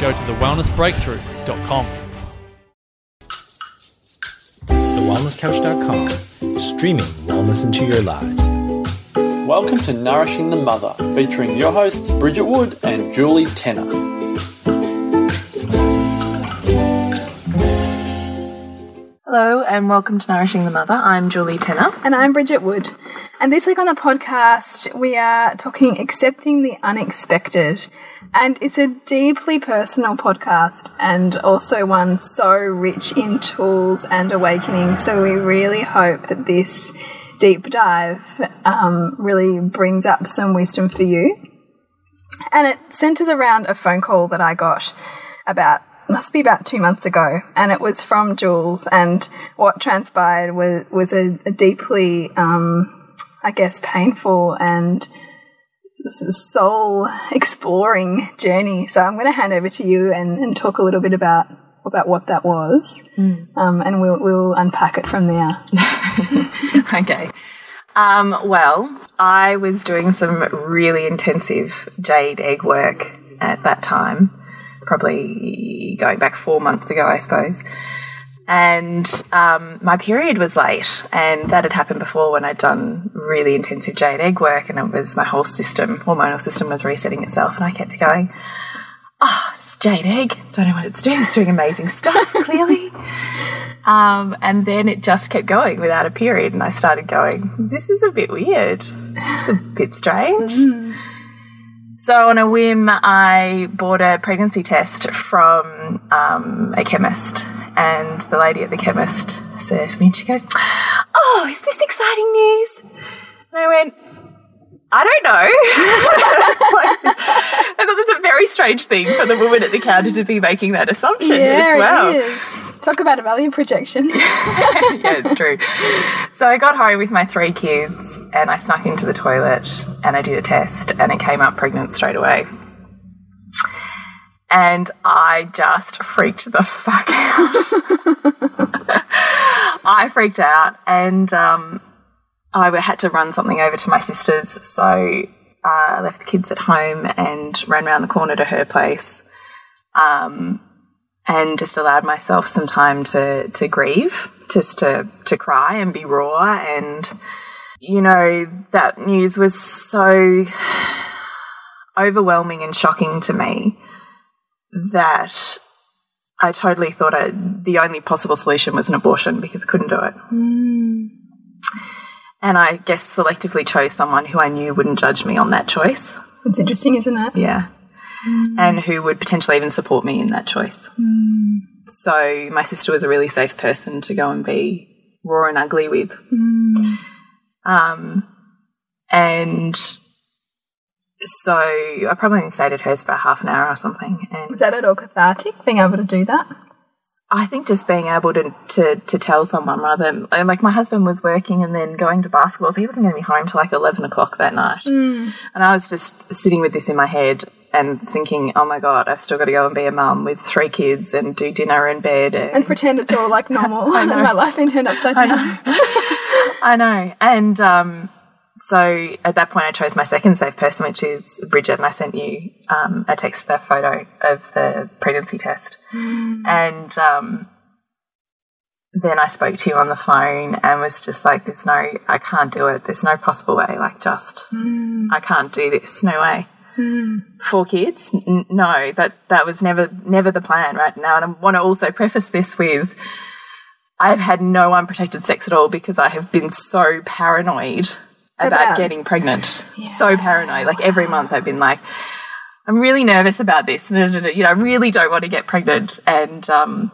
go to thewellnessbreakthrough.com. TheWellnessCouch.com, streaming wellness into your lives. Welcome to Nourishing the Mother, featuring your hosts Bridget Wood and Julie Tenner. Hello and welcome to Nourishing the Mother. I'm Julie Tenner. And I'm Bridget Wood. And this week on the podcast, we are talking accepting the unexpected. And it's a deeply personal podcast and also one so rich in tools and awakening. So we really hope that this deep dive um, really brings up some wisdom for you. And it centers around a phone call that I got about must be about two months ago, and it was from Jules. And what transpired was was a, a deeply, um, I guess, painful and soul exploring journey. So I'm going to hand over to you and, and talk a little bit about about what that was, mm. um, and we'll we'll unpack it from there. okay. Um, well, I was doing some really intensive jade egg work at that time probably going back four months ago, I suppose. And um, my period was late, and that had happened before when I'd done really intensive jade egg work, and it was my whole system, hormonal system, was resetting itself, and I kept going, "Oh, it's jade egg. Don't know what it's doing. It's doing amazing stuff, clearly." Um, and then it just kept going without a period, and I started going, "This is a bit weird. It's a bit strange." Mm. So, on a whim, I bought a pregnancy test from um, a chemist, and the lady at the chemist served me, and she goes, Oh, is this exciting news? And I went, I don't know. I thought that's a very strange thing for the woman at the counter to be making that assumption yeah, as well. It is. Talk about a value projection. yeah, it's true. So I got home with my three kids and I snuck into the toilet and I did a test and it came up pregnant straight away. And I just freaked the fuck out. I freaked out and um, I had to run something over to my sister's. So uh, I left the kids at home and ran around the corner to her place. Um, and just allowed myself some time to to grieve, just to to cry and be raw. And you know that news was so overwhelming and shocking to me that I totally thought I, the only possible solution was an abortion because I couldn't do it. Mm. And I guess selectively chose someone who I knew wouldn't judge me on that choice. It's interesting, isn't it? Yeah mm. and who would potentially even support me in that choice. Mm. So my sister was a really safe person to go and be raw and ugly with. Mm. Um, and so I probably only stayed at hers for half an hour or something. And was that at all cathartic, being able to do that? I think just being able to, to, to tell someone rather than, like my husband was working and then going to basketball, so he wasn't going to be home till like 11 o'clock that night. Mm. And I was just sitting with this in my head and thinking, oh my god, I've still got to go and be a mum with three kids and do dinner in bed and, And pretend it's all like normal. and my life's been turned upside down. I know. And um, so at that point, I chose my second safe person, which is Bridget, and I sent you um, a text, with a photo of the pregnancy test. And um, then I spoke to you on the phone and was just like, "There's no, I can't do it. There's no possible way. Like, just, I can't do this. No way." Four kids? N- no, that that was never never the plan right now. And I want to also preface this with. I've had no unprotected sex at all because I have been so paranoid about, About- getting pregnant. So paranoid. Like every month I've been like, I'm really nervous about this. You know, I really don't want to get pregnant. And um,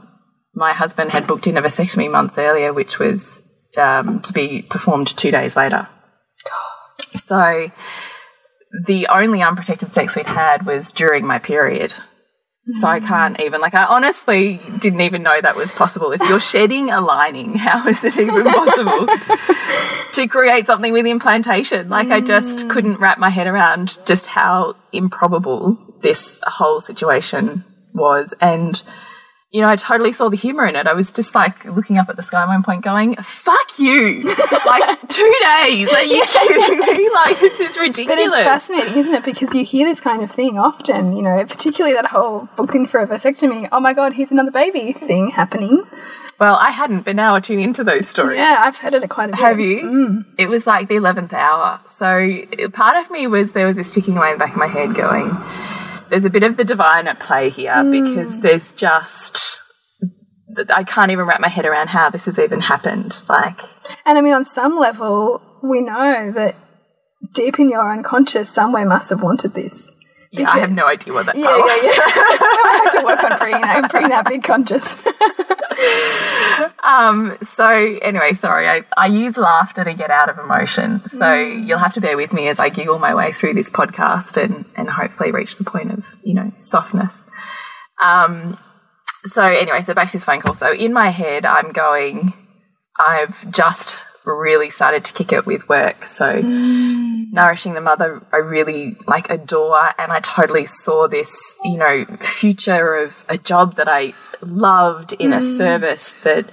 my husband had booked in a vasectomy months earlier, which was um, to be performed two days later. So the only unprotected sex we'd had was during my period. So I can't even like I honestly didn't even know that was possible. If you're shedding a lining, how is it even possible to create something with implantation? Like I just mm. couldn't wrap my head around just how improbable this whole situation was and you know, I totally saw the humor in it. I was just like looking up at the sky at one point going, fuck you. like two days. Are you kidding me? Like this is ridiculous. But it's fascinating, isn't it? Because you hear this kind of thing often, you know, particularly that whole booked in for a vasectomy. Oh my god, here's another baby thing happening. Well, I hadn't, but now I tune into those stories. Yeah, I've heard it quite a bit. Have you? Mm. It was like the 11th hour. So part of me was there was this ticking away in the back of my head going, there's a bit of the divine at play here hmm. because there's just, I can't even wrap my head around how this has even happened. Like, And I mean, on some level, we know that deep in your unconscious, somewhere must have wanted this. yeah, I have no idea what that Yeah, was. yeah, yeah. I have to work on bringing that, bringing that big conscious. Um, so anyway, sorry, I, I use laughter to get out of emotion. So you'll have to bear with me as I giggle my way through this podcast and, and hopefully reach the point of, you know, softness. Um, so anyway, so back to this phone call. So in my head, I'm going, I've just really started to kick it with work. So nourishing the mother, I really like adore, and I totally saw this, you know, future of a job that I loved in a mm. service that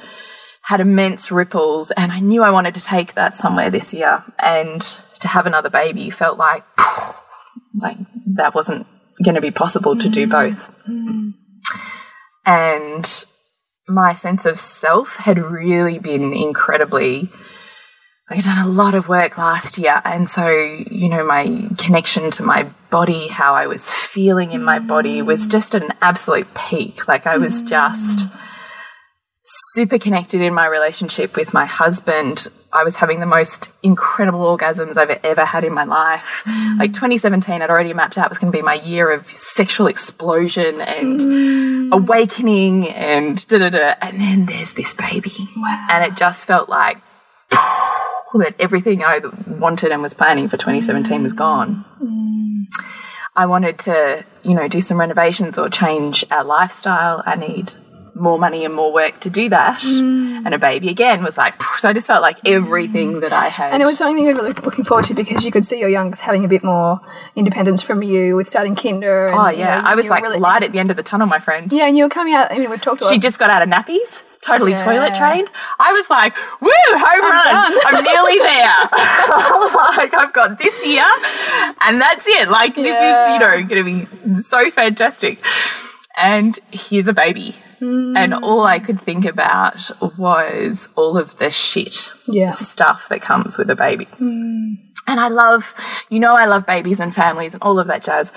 had immense ripples, and I knew I wanted to take that somewhere this year, and to have another baby felt like, like that wasn't going to be possible to do mm. both, mm. and my sense of self had really been incredibly I'd done a lot of work last year, and so you know my connection to my body, how I was feeling in my body, was mm. just at an absolute peak. Like I was mm. just super connected in my relationship with my husband. I was having the most incredible orgasms I've ever had in my life. Mm. Like 2017, I'd already mapped out was going to be my year of sexual explosion and awakening and da da da. And then there's this baby, and it just felt like that everything I wanted and was planning for 2017 was gone. I wanted to, you know, do some renovations or change our lifestyle. I need more money and more work to do that. Mm. And a baby again was like, so I just felt like everything that I had. And it was something you were really looking forward to because you could see your youngest having a bit more independence from you with starting kinder. And, oh, you yeah. know, I was like really- light at the end of the tunnel, my friend. Yeah, and you were coming out. I mean, we've talked She just got out of nappies, totally Yeah. toilet trained. I was like, woo, home run. done. I'm nearly there. Like, I've got this year and that's it. Like, this Yeah. is, you know, going to be so fantastic. And here's a baby. And mm. all I could think about was all of the shit Yeah. stuff that comes with a baby. Mm. And I love, you know, I love babies and families and all of that jazz.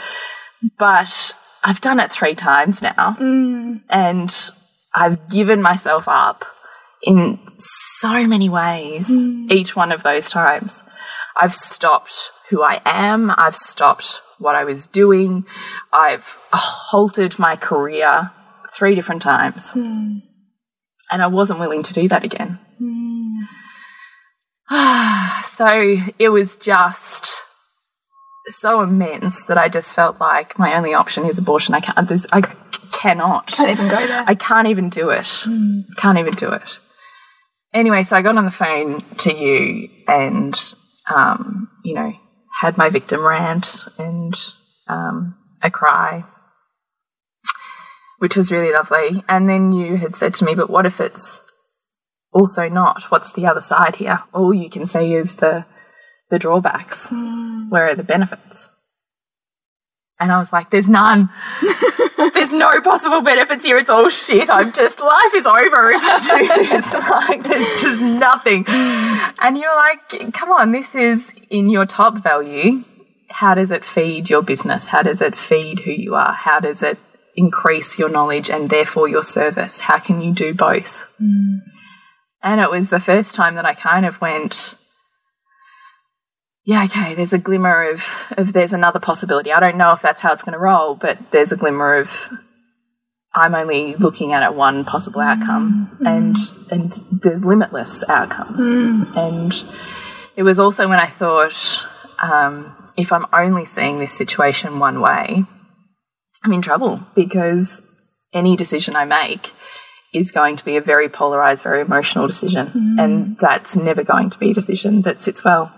But I've done it three times now. Mm. And I've given myself up in so many ways hmm. each one of those times. I've stopped who I am. I've stopped what I was doing. I've halted my career three different times. Hmm. And I wasn't willing to do that again. Hmm. so it was just so immense that I just felt like my only option is abortion. I can't, I cannot. Can't even go there. I can't even do it. Can't even do it. Anyway, so I got on the phone to you and, um, you know, had my victim rant and, um, a cry, which was really lovely. And then you had said to me, but what if it's also not? What's the other side here? All you can see is the the drawbacks. Where are the benefits? And I was like, there's none. there's no possible benefits here. It's all shit. I'm just, life is over if I do this. like, there's just nothing. And you're like, come on, this is in your top value. How does it feed your business? How does it feed who you are? How does it increase your knowledge and therefore your service? How can you do both? Hmm. And it was the first time that I kind of went, yeah, okay, there's a glimmer of, of there's another possibility. I don't know if that's how it's going to roll, but there's a glimmer of I'm only looking at it one possible outcome, mm. and and there's limitless outcomes. Mm. And it was also when I thought, um, if I'm only seeing this situation one way, I'm in trouble because any decision I make is going to be a very polarized, very emotional decision, mm. and that's never going to be a decision that sits well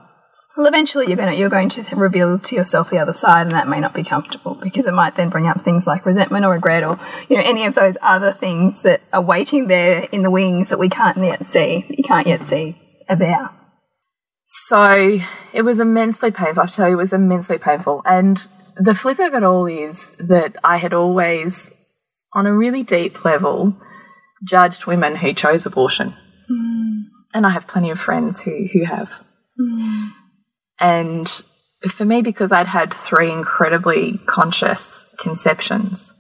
Well, eventually you're going to, you're going to reveal to yourself the other side, and that may not be comfortable because it might then bring up things like resentment or regret, or you know any of those other things that are waiting there in the wings that we can't yet see. That you can't yet see are there. So it was immensely painful. I tell you, it was immensely painful. And the flip of it all is that I had always, on a really deep level, judged women who chose abortion. Mm. And I have plenty of friends who, who have. Mm. And for me, because I'd had three incredibly conscious conceptions,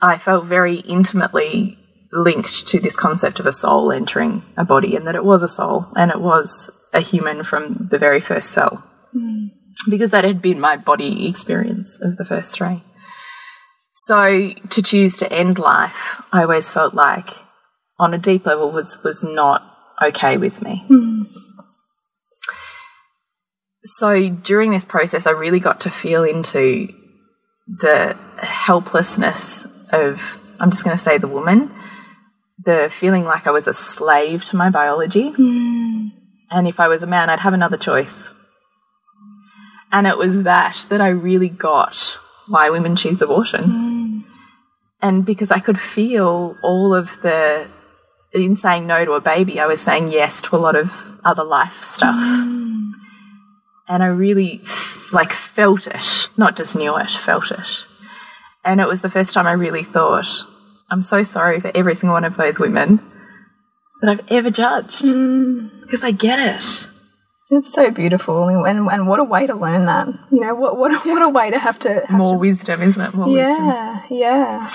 I felt very intimately linked to this concept of a soul entering a body and that it was a soul and it was a human from the very first cell. Hmm. Because that had been my body experience of the first three. So to choose to end life, I always felt like on a deep level was was not okay with me. Hmm. So during this process I really got to feel into the helplessness of I'm just going to say the woman, the feeling like I was a slave to my biology. Hmm. And if I was a man, I'd have another choice. And it was that that I really got why women choose abortion. Hmm. And because I could feel all of the, in saying no to a baby, I was saying yes to a lot of other life stuff. Hmm. And I really like felt it, not just knew it, felt it. And it was the first time I really thought, I'm so sorry for every single one of those women that I've ever judged. Mm. Because I get it. It's so beautiful, and and what a way to learn that. You know, what what a, what a way to have to have More to- wisdom, isn't it? More wisdom. yeah, yeah.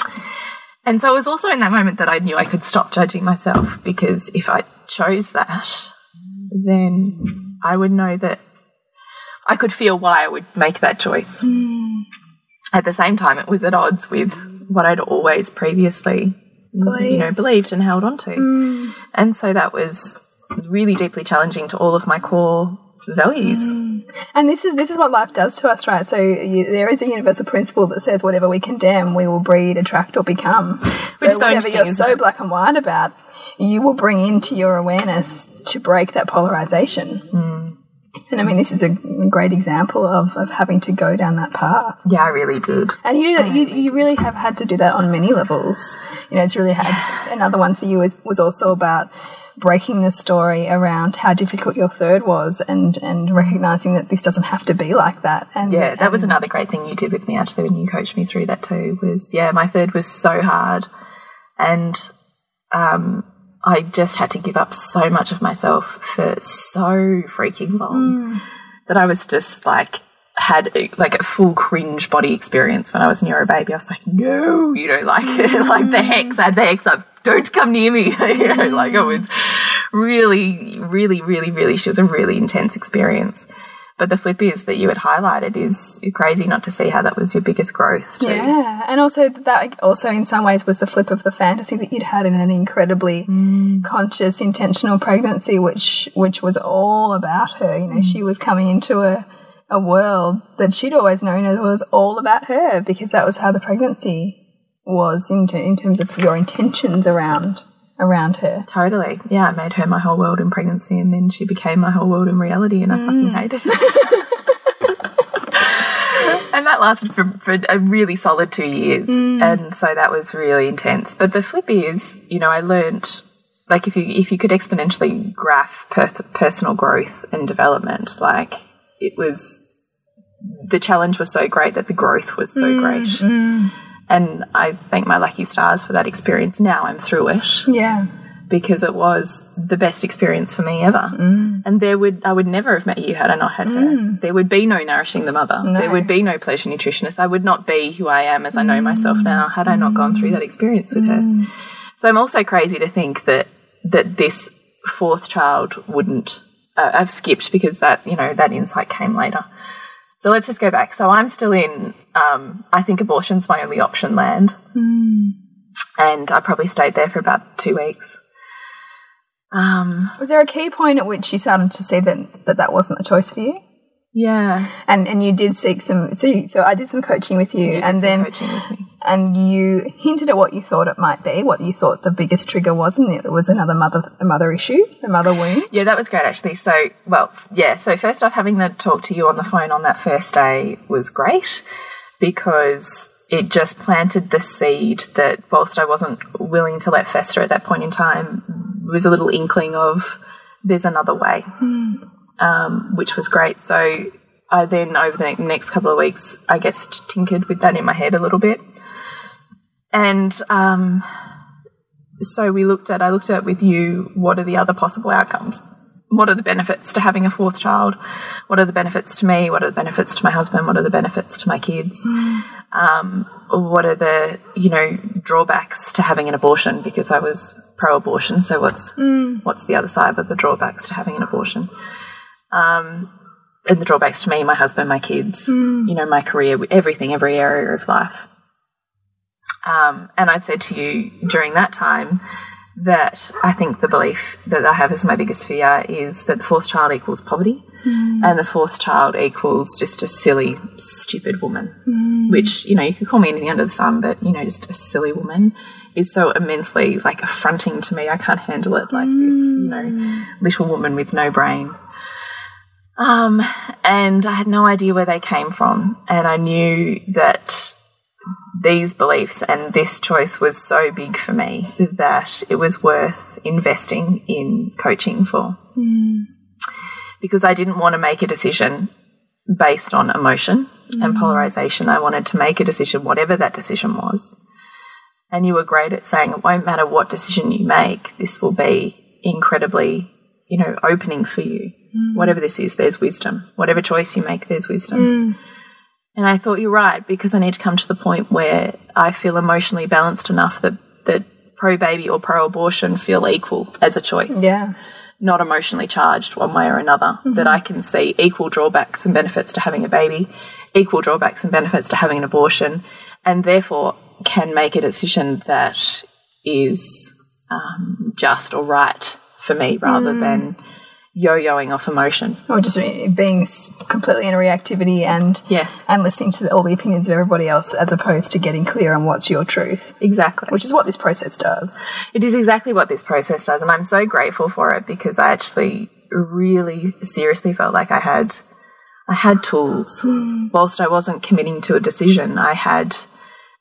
And so it was also in that moment that I knew I could stop judging myself because if I chose that, then I would know that I could feel why I would make that choice. Hmm. At the same time, it was at odds with what I'd always previously, you know, believed and held on to. Hmm. And so that was really deeply challenging to all of my core values. Hmm. And this is this is what life does to us, right? So you, there is a universal principle that says whatever we condemn, we will breed, attract, or become. Which so whatever you're so black and white about, you will bring into your awareness to break that polarization. Hmm. And I mean, this is a great example of, of having to go down that path. Yeah, I really did. And you, you you really have had to do that on many levels. You know, it's really had another one for you was was also about breaking the story around how difficult your third was and and recognizing that this doesn't have to be like that. And Yeah, that was another great thing you did with me actually when you coached me through that too. Was yeah, my third was so hard, and um, I just had to give up so much of myself for so freaking long hmm. that I was just like had a, like a full cringe body experience when I was near a baby. I was like, no, you know, like like the hex. Hmm. I had the hex up. Don't come near me. you know, like it hmm. was really, really, really, really. She was a really intense experience. But the flip is that you had highlighted is crazy not to see how that was your biggest growth too. Yeah, and also that also in some ways was the flip of the fantasy that you'd had in an incredibly mm. conscious, intentional pregnancy, which which was all about her. You know, mm. she was coming into a a world that she'd always known as was all about her because that was how the pregnancy was in, in terms of your intentions around around her. Totally. Yeah, I made her my whole world in pregnancy and then she became my whole world in reality and I mm. fucking hated it. and that lasted for, for a really solid two years. Mm. And so that was really intense. But the flip is, you know, I learned like if you if you could exponentially graph per personal growth and development, like it was the challenge was so great that the growth was so mm, great. And I thank my lucky stars for that experience. Now I'm through it Yeah. because it was the best experience for me ever. Mm. And there would I would never have met you had I not had her. Mm. There would be no nourishing the mother. There would be no pleasure nutritionist. I would not be who I am as I know myself mm. now had I not gone through that experience with her. So I'm also crazy to think that that this fourth child wouldn't. Uh, I've skipped because that you know that insight came later. So let's just go back. So I'm still in. Um, I think abortion's my only option land, and I probably stayed there for about two weeks. Um, Was there a key point at which you started to see that that, that wasn't the choice for you? yeah, And and you did seek some. So you, so I did some coaching with you, You and then coaching with me. And you hinted at what you thought it might be, what you thought the biggest trigger was, and it was another mother mother issue, a mother wound. Yeah, that was great actually. So, well, yeah. So first off, having the talk to you on the phone on that first day was great because it just planted the seed that, whilst I wasn't willing to let fester at that point in time, was a little inkling of there's another way, um, which was great. So I then over the next couple of weeks, I guess tinkered with that in my head a little bit, and um, so we looked at I looked at with you what are the other possible outcomes? What are the benefits to having a fourth child? What are the benefits to me? What are the benefits to my husband? What are the benefits to my kids? Um, what are the you know drawbacks to having an abortion? Because I was pro-abortion, so what's what's the other side of the drawbacks to having an abortion? Um, and the drawbacks to me, my husband, my kids, you know, my career, everything, every area of life. Um, and I'd said to you during that time that I think the belief that I have as my biggest fear is that the fourth child equals poverty and the fourth child equals just a silly, stupid woman, which, you know, you could call me anything under the sun, but, you know, just a silly woman is so immensely like affronting to me. I can't handle it like this, you know, little woman with no brain. Um, and I had no idea where they came from. And I knew that these beliefs and this choice was so big for me that it was worth investing in coaching for. Hmm. Because I didn't want to make a decision based on emotion and hmm. polarization. I wanted to make a decision, whatever that decision was. And you were great at saying it won't matter what decision you make, this will be incredibly, you know, opening for you. Hmm. Whatever this is, there's wisdom. Whatever choice you make, there's wisdom. And I thought you're right because I need to come to the point where I feel emotionally balanced enough that that pro baby or pro abortion feel equal as a choice. Yeah. Not emotionally charged one way or another. That I can see equal drawbacks and benefits to having a baby, equal drawbacks and benefits to having an abortion, and therefore can make a decision that is um, just or right for me rather than yo-yoing off emotion. Or just being completely in reactivity and Yes. and listening to all the opinions of everybody else, as opposed to getting clear on what's your truth, Exactly. which is what this process does. It is exactly what this process does, and I'm so grateful for it because I actually really seriously felt like I had I had tools. Hmm. Whilst I wasn't committing to a decision, I had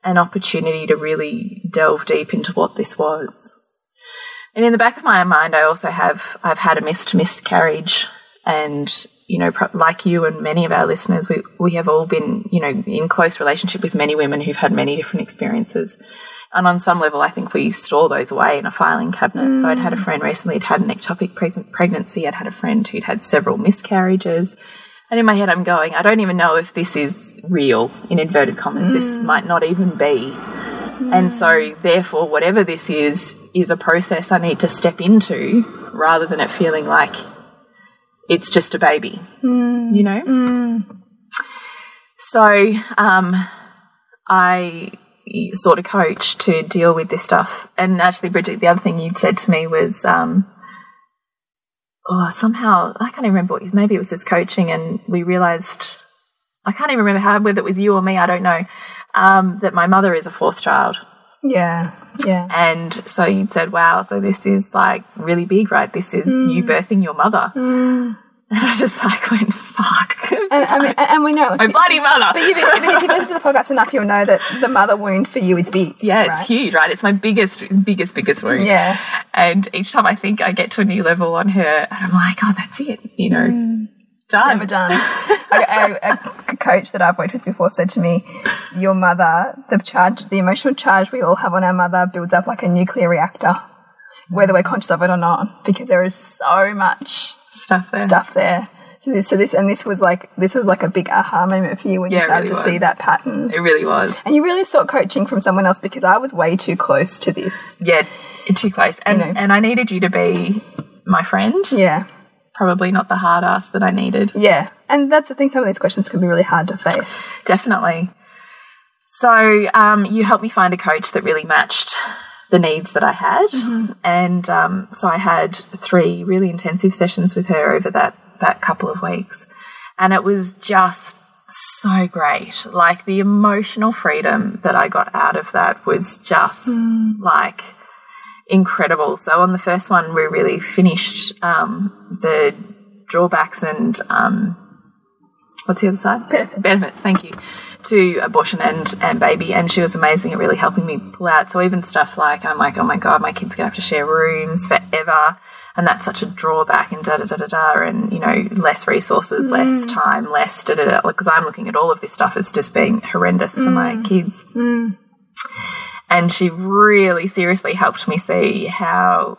an opportunity to really delve deep into what this was. And in the back of my mind, I also have I've had a missed miscarriage, and you know, like you and many of our listeners, we we have all been you know in close relationship with many women who've had many different experiences. And on some level, I think we store those away in a filing cabinet. So I'd had a mm. friend recently who'd had an ectopic pregnancy. I'd had a friend who'd had several miscarriages. And in my head, I'm going, I don't even know if this is real, in inverted commas. This mm. might not even be. And so, therefore, whatever this is, is a process I need to step into rather than it feeling like it's just a baby, you know? So, um, I sought a coach to deal with this stuff. And actually, Bridget, the other thing you'd said to me was, um, oh, somehow, I can't even remember what it was. Maybe it was just coaching, and we realized, I can't even remember how, whether it was you or me, I don't know, um, that my mother is a fourth child. Yeah, yeah. And so you'd said, wow, so this is like really big, right? This is mm. you birthing your mother. Mm. And I just like went, fuck. And, I mean, and, we know, like, My bloody mother. but you've, even if you listen to the podcast enough, you'll know that the mother wound for you is big. yeah, it's right? huge, right? It's my biggest, biggest, biggest wound. Yeah. And each time I think I get to a new level on her, and I'm like, oh, that's it, you know, mm. Done. Never done. a, a, a coach that I've worked with before said to me, "Your mother, the charge, the emotional charge we all have on our mother, builds up like a nuclear reactor, whether we're conscious of it or not, because there is so much Stuff there. stuff there." So this, so this, and this was like this was like a big aha moment for you when Yeah, you started really to see that pattern, It really was. and you really sought coaching from someone else because I was way too close to this. Yeah, too close. And know. and I needed you to be my friend. Yeah, Probably not the hard ass that I needed. yeah, and that's the thing. Some of these questions can be really hard to face. Definitely. So um, you helped me find a coach that really matched the needs that I had, and um, so I had three really intensive sessions with her over that that couple of weeks, and it was just so great. Like the emotional freedom that I got out of that was just like incredible. So on the first one, we really finished um, the drawbacks and um, what's the other side? Benefits. Benefits. Thank you to abortion and and baby, and she was amazing at really helping me pull out. So even stuff like I'm like, oh my god, my kids gonna have to share rooms forever. And that's such a drawback, and da da da da da, and you know, less resources, less time, less da da da. Because I'm looking at all of this stuff as just being horrendous for my kids and she really seriously helped me see how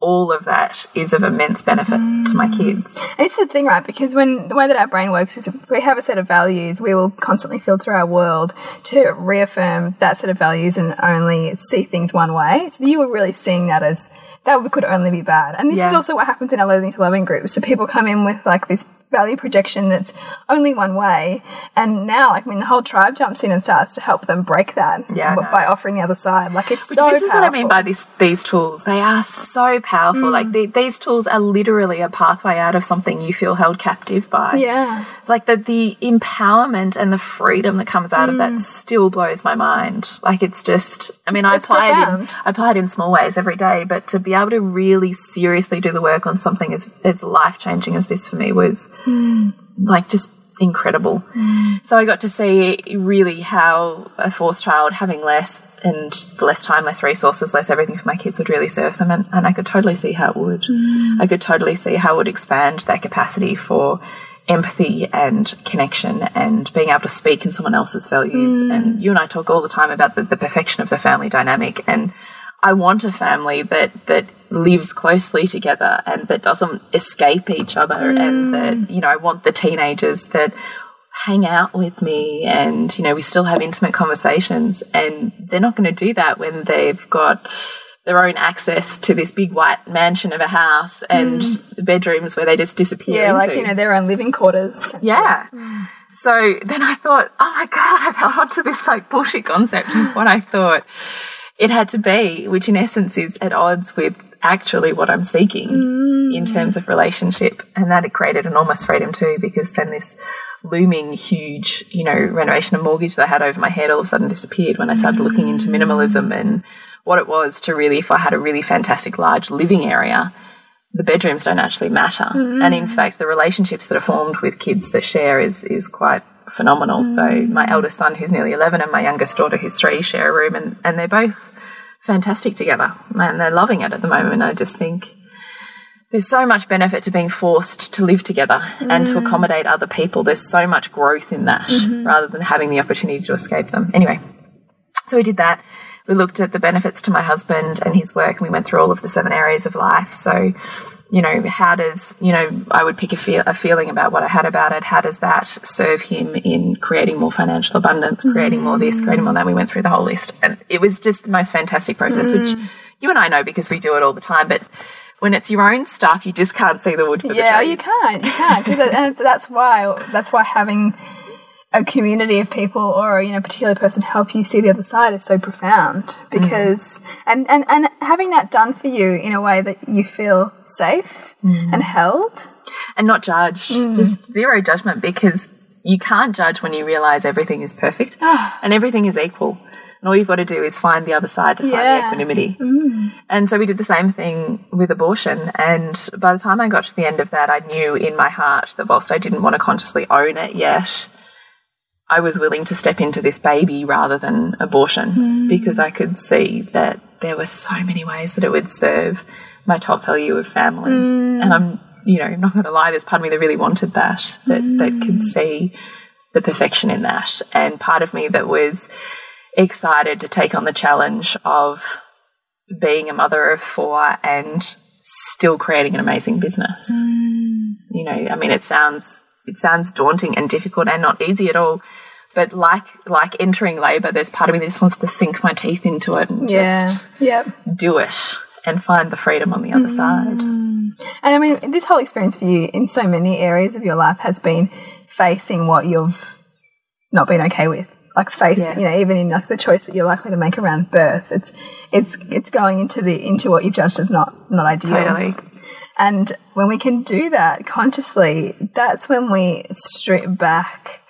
all of that is of immense benefit to my kids. And this the thing, right? Because when the way that our brain works is if we have a set of values, we will constantly filter our world to reaffirm that set of values and only see things one way. So you were really seeing that as that could only be bad. And this Yeah. is also what happens in our Loathing to Loving groups. So people come in with like this value projection that's only one way. And now, like, I mean, the whole tribe jumps in and starts to help them break that Yeah, I by offering the other side. Like, it's Which so this is what I mean by this, these tools. They are so powerful. Like the, these tools are literally a pathway out of something you feel held captive by. Yeah. Like the the empowerment and the freedom that comes out of that mm. still blows my mind. Like it's just I mean I it's apply it in. I apply it in small ways every day, but to be able to really seriously do the work on something as as life changing as this for me was like just incredible. Mm. So I got to see really how a fourth child having less and less time, less resources, less everything for my kids would really serve them. And, and I could totally see how it would. Mm. I could totally see how it would expand their capacity for empathy and connection and being able to speak in someone else's values. Mm. And you and I talk all the time about the, the perfection of the family dynamic. And I want a family that that lives closely together and that doesn't escape each other and mm. that you know I want the teenagers that hang out with me and you know we still have intimate conversations and they're not going to do that when they've got their own access to this big white mansion of a house and mm. bedrooms where they just disappear Yeah, into. like, you know, their own living quarters. Yeah. Mm. So then I thought, oh my God, I've held on to this like bullshit concept of what I thought it had to be, which in essence is at odds with actually what I'm seeking in mm. terms of relationship. And that it created enormous freedom too, because then this looming huge, you know, renovation and mortgage that I had over my head all of a sudden disappeared when I started looking into mm. minimalism and what it was to really, if I had a really fantastic large living area, the bedrooms don't actually matter. And in mm. fact, the relationships that are formed with kids that share is is quite phenomenal. So my eldest son, who's nearly eleven, and my youngest daughter, who's three, share a room, and and they're both fantastic together, and they're loving it at the moment. I just think. There's so much benefit to being forced to live together and to mm. accommodate other people. There's so much growth in that mm-hmm. rather than having the opportunity to escape them. Anyway, so we did that. We looked at the benefits to my husband and his work, and we went through all of the seven areas of life. So, you know, how does, you know, I would pick a, feel, a feeling about what I had about it. How does that serve him in creating more financial abundance, creating more this, creating more that? We went through the whole list. And it was just the most fantastic process, which hmm. you and I know because we do it all the time. But when it's your own stuff, you just can't see the wood for the trees. Yeah, you can't. You can't. and that's why. That's why having a community of people or you know a particular person help you see the other side is so profound because mm. and, and and having that done for you in a way that you feel safe mm. and held and not judge, mm. just zero judgment because you can't judge when you realize everything is perfect ah. and everything is equal. And all you've got to do is find the other side to find Yeah. the equanimity. And so we did the same thing with abortion. And by the time I got to the end of that, I knew in my heart that whilst I didn't want to consciously own it yet, I was willing to step into this baby rather than abortion hmm. because I could see that there were so many ways that it would serve my top value of family. Hmm. And I'm, you know, not going to lie, there's part of me that really wanted that, that, that could hmm. see the perfection in that. And part of me that was excited to take on the challenge of being a mother of four and still creating an amazing business. You know, I mean, it sounds it sounds daunting and difficult and not easy at all. But like like entering labour, there's part of me that just wants to sink my teeth into it and Yeah. just Yep. do it and find the freedom on the other mm. side. And I mean, this whole experience for you in so many areas of your life has been facing what you've not been okay with. Like facing, Yes. you know, even in like the choice that you're likely to make around birth, it's it's it's going into the into what you've judged as not not ideal. Totally. And when we can do that consciously, that's when we strip back,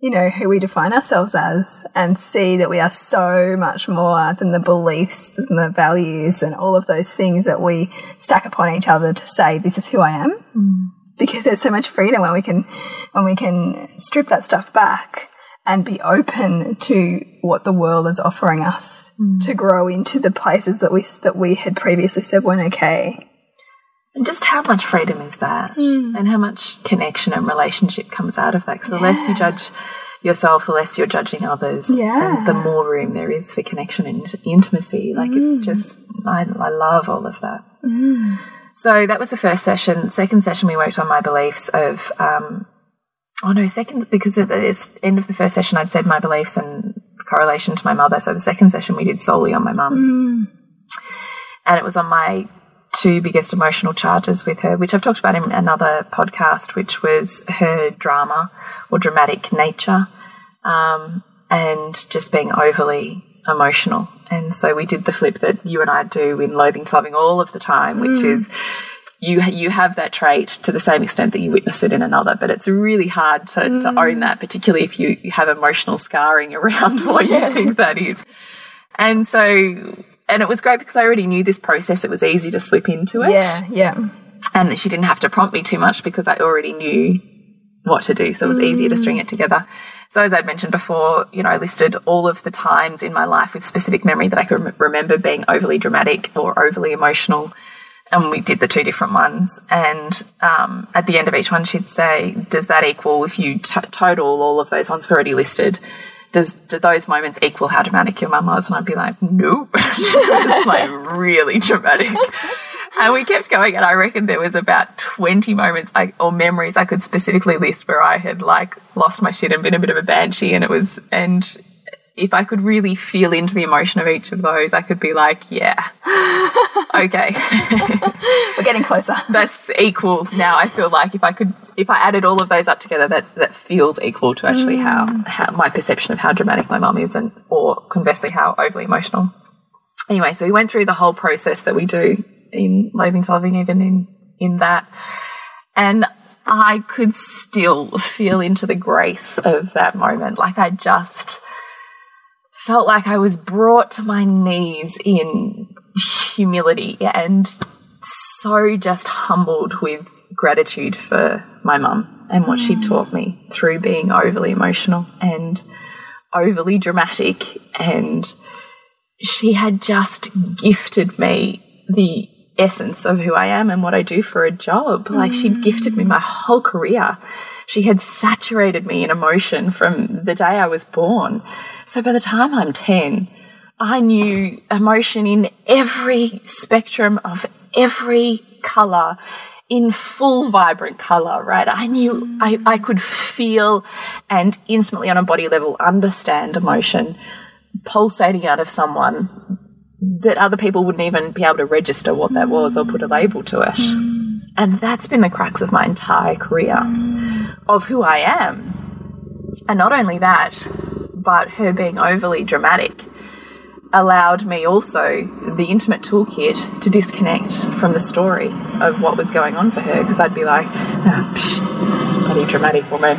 you know, who we define ourselves as and see that we are so much more than the beliefs and the values and all of those things that we stack upon each other to say, this is who I am. Mm. Because there's so much freedom when we can, when we can strip that stuff back and be open to what the world is offering us mm. to grow into the places that we, that we had previously said weren't okay. And just how much freedom is that? Hmm. And how much connection and relationship comes out of that? Because the less you judge yourself, the less you're judging others. Yeah. And the more room there is for connection and intimacy. Like it's hmm. just, I, I love all of that. Hmm. So that was the first session. Second session, we worked on my beliefs of, um, oh no, second, because at the end of the first session, I'd said my beliefs and correlation to my mother. So the second session, we did solely on my mum and it was on my two biggest emotional charges with her, which I've talked about in another podcast, which was her drama or dramatic nature, um, and just being overly emotional. And so we did the flip that you and I do in Loathing to Loving all of the time, which is you you have that trait to the same extent that you witness it in another, but it's really hard to, to own that, particularly if you, you have emotional scarring around what you think that is. And so, and it was great because I already knew this process. It was easy to slip into it. Yeah, yeah. And she didn't have to prompt me too much because I already knew what to do. So it was easier to string it together. So as I'd mentioned before, you know, I listed all of the times in my life with specific memory that I could rem- remember being overly dramatic or overly emotional. And we did the two different ones. And um, at the end of each one, she'd say, does that equal, if you t total all of those ones already listed, does do those moments equal how dramatic your mum was? And I'd be like, nope. she was like really dramatic. And we kept going, and I reckon there was about 20 moments I, or memories I could specifically list where I had like lost my shit and been a bit of a banshee. And it was, and if I could really feel into the emotion of each of those, I could be like, yeah, okay, We're getting closer. that's equal. Now I feel like if I could, if I added all of those up together, that that feels equal to actually mm. how, how my perception of how dramatic my mum is, and or conversely how overly emotional. Anyway, so we went through the whole process that we do in Loathing to Loving, even in in that, and I could still feel into the grace of that moment. Like I just felt like I was brought to my knees in humility and so just humbled with gratitude for my mum and what she taught me through being overly emotional and overly dramatic. And she had just gifted me the essence of who I am and what I do for a job. Like she'd gifted me my whole career. She had saturated me in emotion from the day I was born. So by the time I'm 10, I knew emotion in every spectrum of every color, in full vibrant color, right? I knew I, I could feel and intimately on a body level understand emotion pulsating out of someone that other people wouldn't even be able to register what that was or put a label to it. And that's been the crux of my entire career of who I am. And not only that, but her being overly dramatic allowed me also the intimate toolkit to disconnect from the story of what was going on for her because I'd be like, ah, psh, bloody dramatic woman.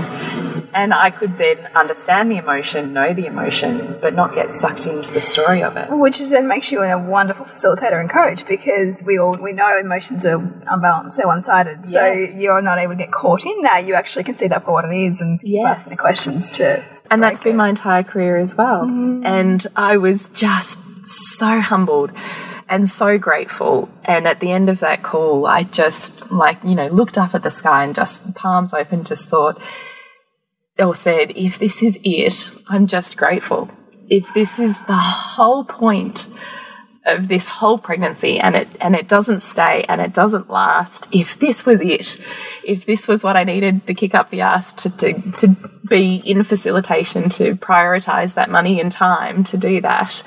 And I could then understand the emotion, know the emotion, but not get sucked into the story of it. Which is then makes you a wonderful facilitator and coach because we all we know emotions are unbalanced, they're one sided. So you're not able to get caught in that. You actually can see that for what it is and Yes. asking the questions to and that's break been my entire career as well. Mm. And I was just so humbled and so grateful. And at the end of that call, I just like, you know, looked up at the sky and just palms open, just thought, or said, if this is it, I'm just grateful. If this is the whole point of this whole pregnancy and it and it doesn't stay and it doesn't last if this was it if this was what i needed to kick up the ass to, to, to be in facilitation to prioritize that money and time to do that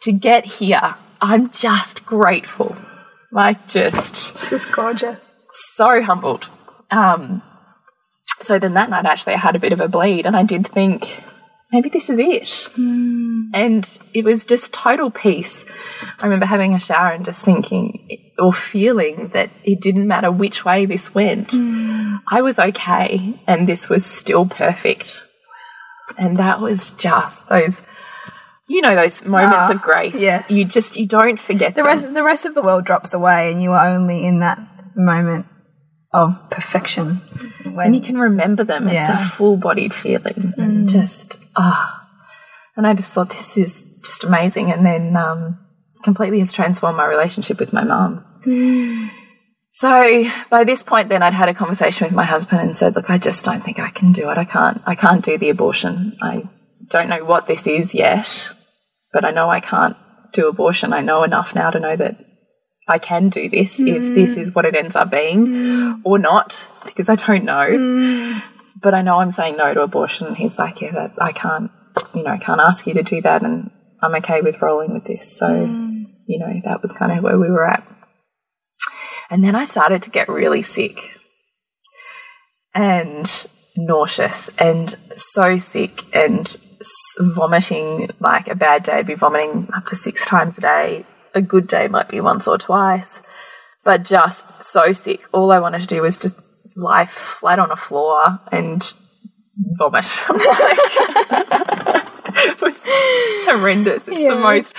to get here i'm just grateful like just It's just gorgeous. so humbled. Um, so then that night, actually, I had a bit of a bleed, and I did think maybe this is it. And it was just total peace. I remember having a shower and just thinking or feeling that it didn't matter which way this went. I was okay, and this was still perfect. And that was just those. You know those moments Ah, of grace. yes. You just you don't forget The them. rest the rest of the world drops away and you are only in that moment of perfection. When and you can remember them. It's a full bodied feeling and just ah. And I just thought this is just amazing. And then um, completely has transformed my relationship with my mum. So by this point, then I'd had a conversation with my husband and said, "Look, I just don't think I can do it. I can't. I can't do the abortion. I don't know what this is yet, but I know I can't do abortion. I know enough now to know that I can do this if this is mm. what it ends up being mm. or not, because I don't know. Mm. But I know I'm saying no to abortion. And he's like, yeah, that I can't, you know, I can't ask you to do that, and I'm okay with rolling with this. So, you know, that was kind of where we were at. And then I started to get really sick and nauseous and so sick and vomiting like a bad day, I'd be vomiting up to six times a day. A good day might be once or twice, but just so sick. All I wanted to do was just lie flat on a floor and vomit. it was it's horrendous. It's the most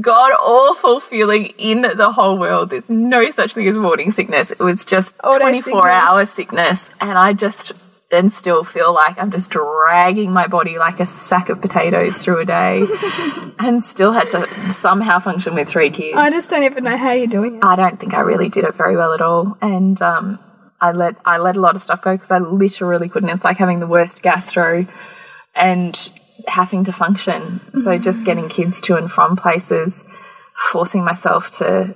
god awful feeling in the whole world. There's no such thing as morning sickness. It was just Auto 24 sickness. hour sickness. And I just and still feel like I'm just dragging my body like a sack of potatoes through a day and still had to somehow function with three kids. I just don't even know how you're doing it. I don't think I really did it very well at all, and um, I let I let a lot of stuff go because I literally couldn't. It's like having the worst gastro and having to function. So just getting kids to and from places, forcing myself to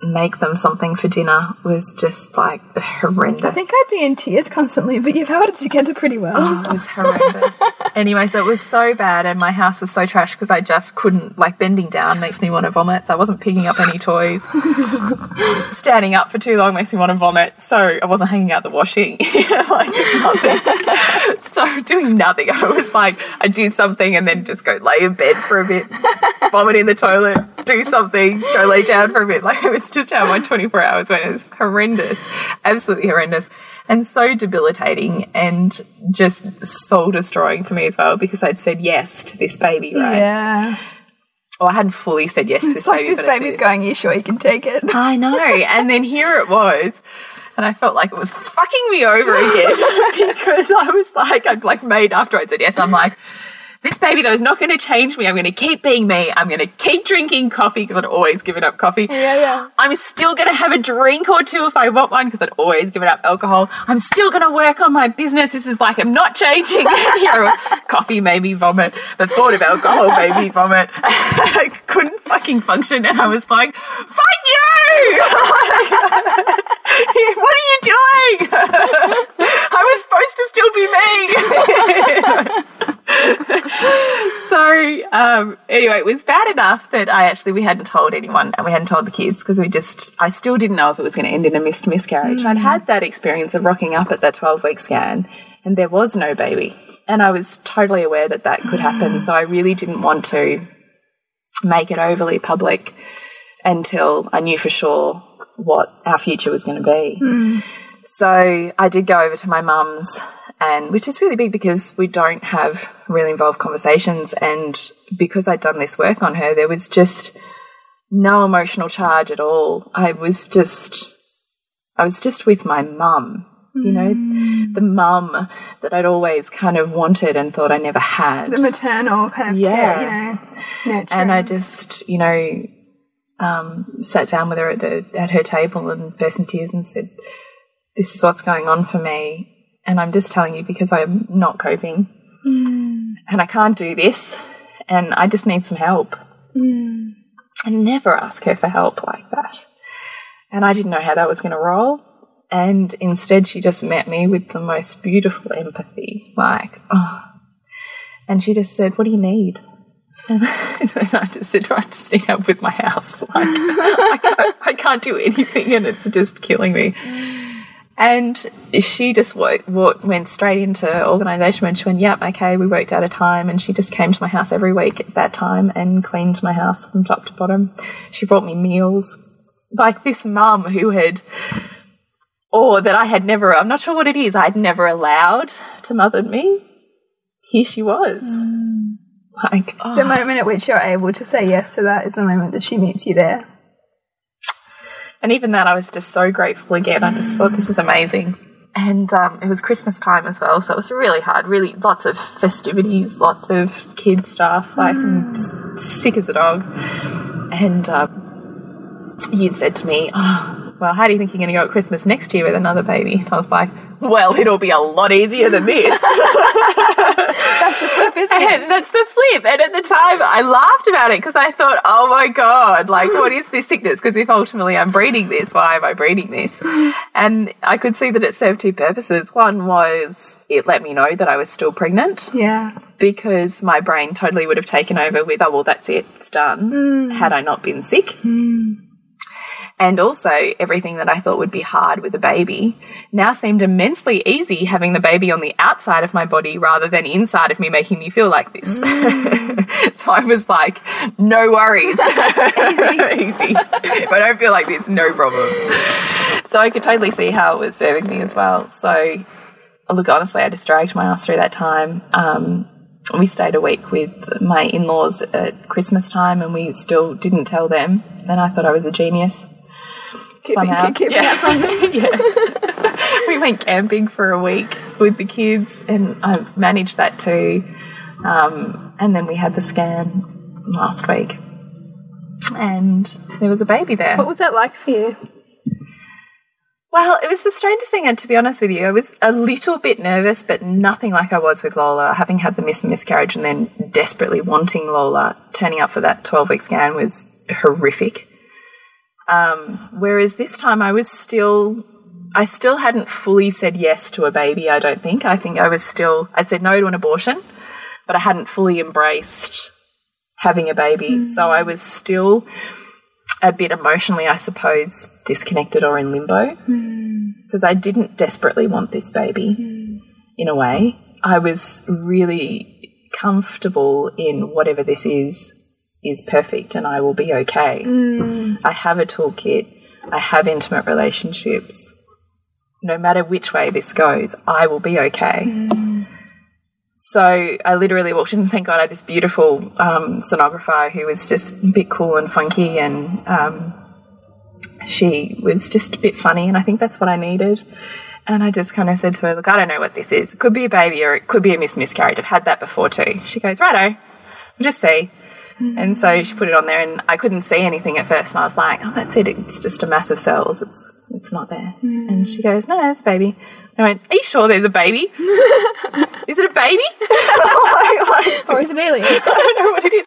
make them something for dinner was just like horrendous. I think I'd be in tears constantly, but you've held it together pretty well. Oh, it was horrendous. anyway, so it was so bad, and my house was so trash because I just couldn't, like, bending down makes me want to vomit. So I wasn't picking up any toys. Standing up for too long makes me want to vomit. So I wasn't hanging out the washing, like, nothing. so doing nothing. I was like, I'd do something and then just go lay in bed for a bit, vomit in the toilet, do something, go lay down for a bit. Like, it was just how my 24 hours went. It was horrendous, absolutely horrendous and so debilitating and just soul destroying for me as well because I'd said yes to this baby, right? Yeah. Or I hadn't fully said yes to this It's like baby. this baby's going, you sure you can take it? I know. And then here it was. And I felt like it was fucking me over again because I was like, I'd like made after I said yes, I'm like, this baby though is not going to change me. I'm going to keep being me. I'm going to keep drinking coffee because I'd always given up coffee. Yeah, yeah. I'm still going to have a drink or two if I want one because I'd always given up alcohol. I'm still going to work on my business. This is like I'm not changing. Coffee made me vomit. The thought of alcohol made me vomit. I couldn't fucking function, and I was like, "Fuck you! what are you doing? I was supposed to still be me." so um, anyway, it was bad enough that I actually we hadn't told anyone and we hadn't told the kids because we just I still didn't know if it was going to end in a missed miscarriage. I'd hmm. had that experience of rocking up at that twelve week scan and there was no baby, and I was totally aware that that could happen. Hmm. So I really didn't want to make it overly public until I knew for sure what our future was going to be. Hmm. So I did go over to my mum's and which is really big because we don't have really involved conversations. And because I'd done this work on her, there was just no emotional charge at all. I was just, I was just with my mum, you know, the mum that I'd always kind of wanted and thought I never had. The maternal kind of Yeah. care, you know. And I just, you know, um, sat down with her at, the, at her table and burst into tears and said, "This is what's going on for me, and I'm just telling you because I'm not coping, mm. and I can't do this, and I just need some help." Mm. I never ask her for help like that, and I didn't know how that was going to roll. And instead, she just met me with the most beautiful empathy, like, oh. And she just said, What do you need? And I just said, I just need help with my house. Like, I, can't, I can't do anything and it's just killing me. And she just went straight into organisation and she went, Yep, okay, we worked out a time. And she just came to my house every week at that time and cleaned my house from top to bottom. She brought me meals. Like this mum who had, or that I had never, I'm not sure what it is, I'd never allowed to mother me. Here she was. Mm. Like, oh. the moment at which you're able to say yes to that is the moment that she meets you there. And even that, I was just so grateful again. I just thought this is amazing. And um, it was Christmas time as well, so it was really hard. Really, lots of festivities, lots of kid stuff. Like, I'm just sick as a dog. And um, you'd said to me, oh, "Well, how do you think you're going to go at Christmas next year with another baby?" And I was like, "Well, it'll be a lot easier than this." That's the flip, isn't it? And that's the flip. And at the time, I laughed about it because I thought, oh my God, like, what is this sickness? Because if ultimately I'm breeding this, why am I breeding this? And I could see that it served two purposes. One was it let me know that I was still pregnant Yeah. because my brain totally would have taken over with, oh, well, that's it, it's done, mm. had I not been sick. Mm. And also, everything that I thought would be hard with a baby now seemed immensely easy having the baby on the outside of my body rather than inside of me making me feel like this. so I was like, no worries. easy. easy. If I don't feel like this, no problems. So I could totally see how it was serving me as well. So, look, honestly, I just dragged my ass through that time. Um, we stayed a week with my in laws at Christmas time and we still didn't tell them. And I thought I was a genius. Somehow. Yeah. yeah. we went camping for a week with the kids and I managed that too. Um, and then we had the scan last week. And there was a baby there. What was that like for you? Well, it was the strangest thing, and to be honest with you, I was a little bit nervous, but nothing like I was with Lola. Having had the mis- miscarriage and then desperately wanting Lola, turning up for that 12 week scan was horrific. Um, whereas this time I was still, I still hadn't fully said yes to a baby, I don't think. I think I was still, I'd said no to an abortion, but I hadn't fully embraced having a baby. Mm. So I was still a bit emotionally, I suppose, disconnected or in limbo mm. because I didn't desperately want this baby mm. in a way. I was really comfortable in whatever this is is perfect and I will be okay. I have a toolkit. I have intimate relationships. No matter which way this goes, I will be okay. So I literally walked in, and thank God I had this beautiful um, sonographer who was just a bit cool and funky, and um, she was just a bit funny, and I think that's what I needed. And I just kind of said to her, Look, I don't know what this is. It could be a baby or it could be a mis- miscarriage. I've had that before too. She goes, Righto, we'll just see. And so she put it on there, and I couldn't see anything at first. And I was like, "Oh, that's it. It's just a mass of cells. It's it's not there." And she goes, "No, it's a baby." I went, "Are you sure there's a baby? is it a baby?" Like- like- Or is it alien? I don't know what it is.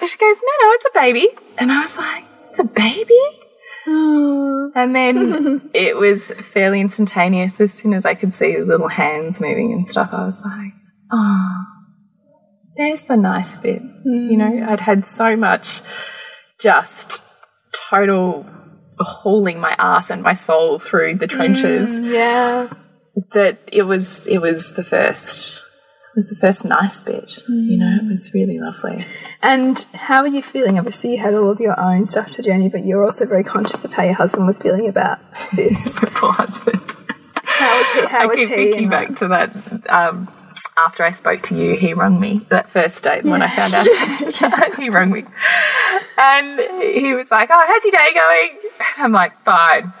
And she goes, No, no, it's a baby. And I was like, It's a baby? and then it was fairly instantaneous. As soon as I could see the little hands moving and stuff, I was like, Oh, there's the nice bit. You know, mm. I'd had so much just total hauling my ass and my soul through the trenches mm, yeah. that it was it was the first it was the first nice bit you know it mm. was really lovely And how are you feeling? Obviously, you had all of your own stuff to journey, but you're also very conscious of how your husband was feeling about this. poor husband How was he? How I was keep he thinking back to that. Um, after I spoke to you, he rung me that first date when I found out. yeah, he rung me, and he was like, "Oh, how's your day going?" And I'm like, "Fine."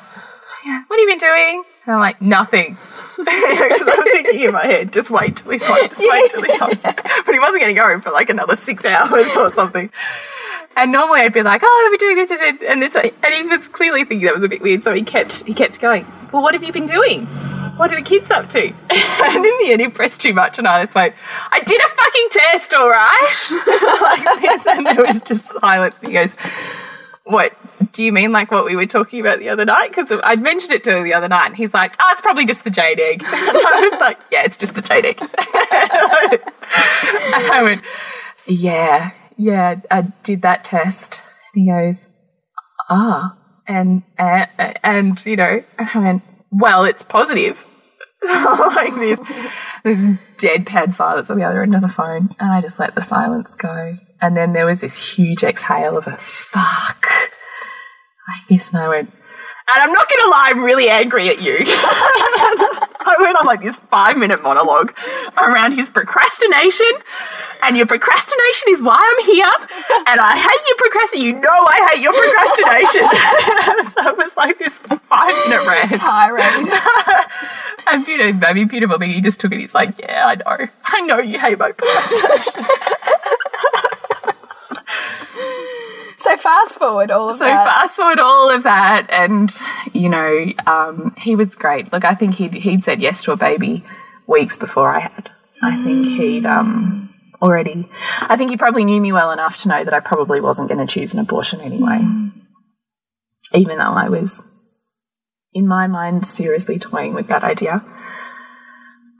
Yeah. What have you been doing? And I'm like, "Nothing." Because I'm thinking in my head, just wait till he's home, just wait till he's home. But he wasn't going to go home for like another six hours or something. And normally I'd be like, "Oh, let me do this," and this, and he was clearly thinking that was a bit weird. So he kept he kept going. Well, what have you been doing? What are the kids up to? And in the end, he pressed too much, and I just went, "I did a fucking test, all right." like this, and there was just silence. And he goes, "What do you mean? Like what we were talking about the other night? Because I'd mentioned it to him the other night, and he's like, "Oh, it's probably just the jade egg." And I was like, "Yeah, it's just the jade egg." and I went, "Yeah, yeah, I did that test." And he goes, "Ah," and and, and you know, and I went, "Well, it's positive." like this, this deadpan silence on the other end of the phone, and I just let the silence go. And then there was this huge exhale of a fuck, like this, and I went, and I'm not gonna lie, I'm really angry at you. I went on like this five minute monologue around his procrastination, and your procrastination is why I'm here, and I hate your procrastination. You know I hate your procrastination. so it was like this five minute rant. tirade. And beautiful, maybe beautiful thing. He just took it. He's like, "Yeah, I know. I know you hate my procrastination." so fast forward all of so that. So fast forward all of that, and you know, um, he was great. Look, I think he'd he'd said yes to a baby weeks before I had. I think he'd um, already. I think he probably knew me well enough to know that I probably wasn't going to choose an abortion anyway, even though I was, in my mind, seriously toying with that idea.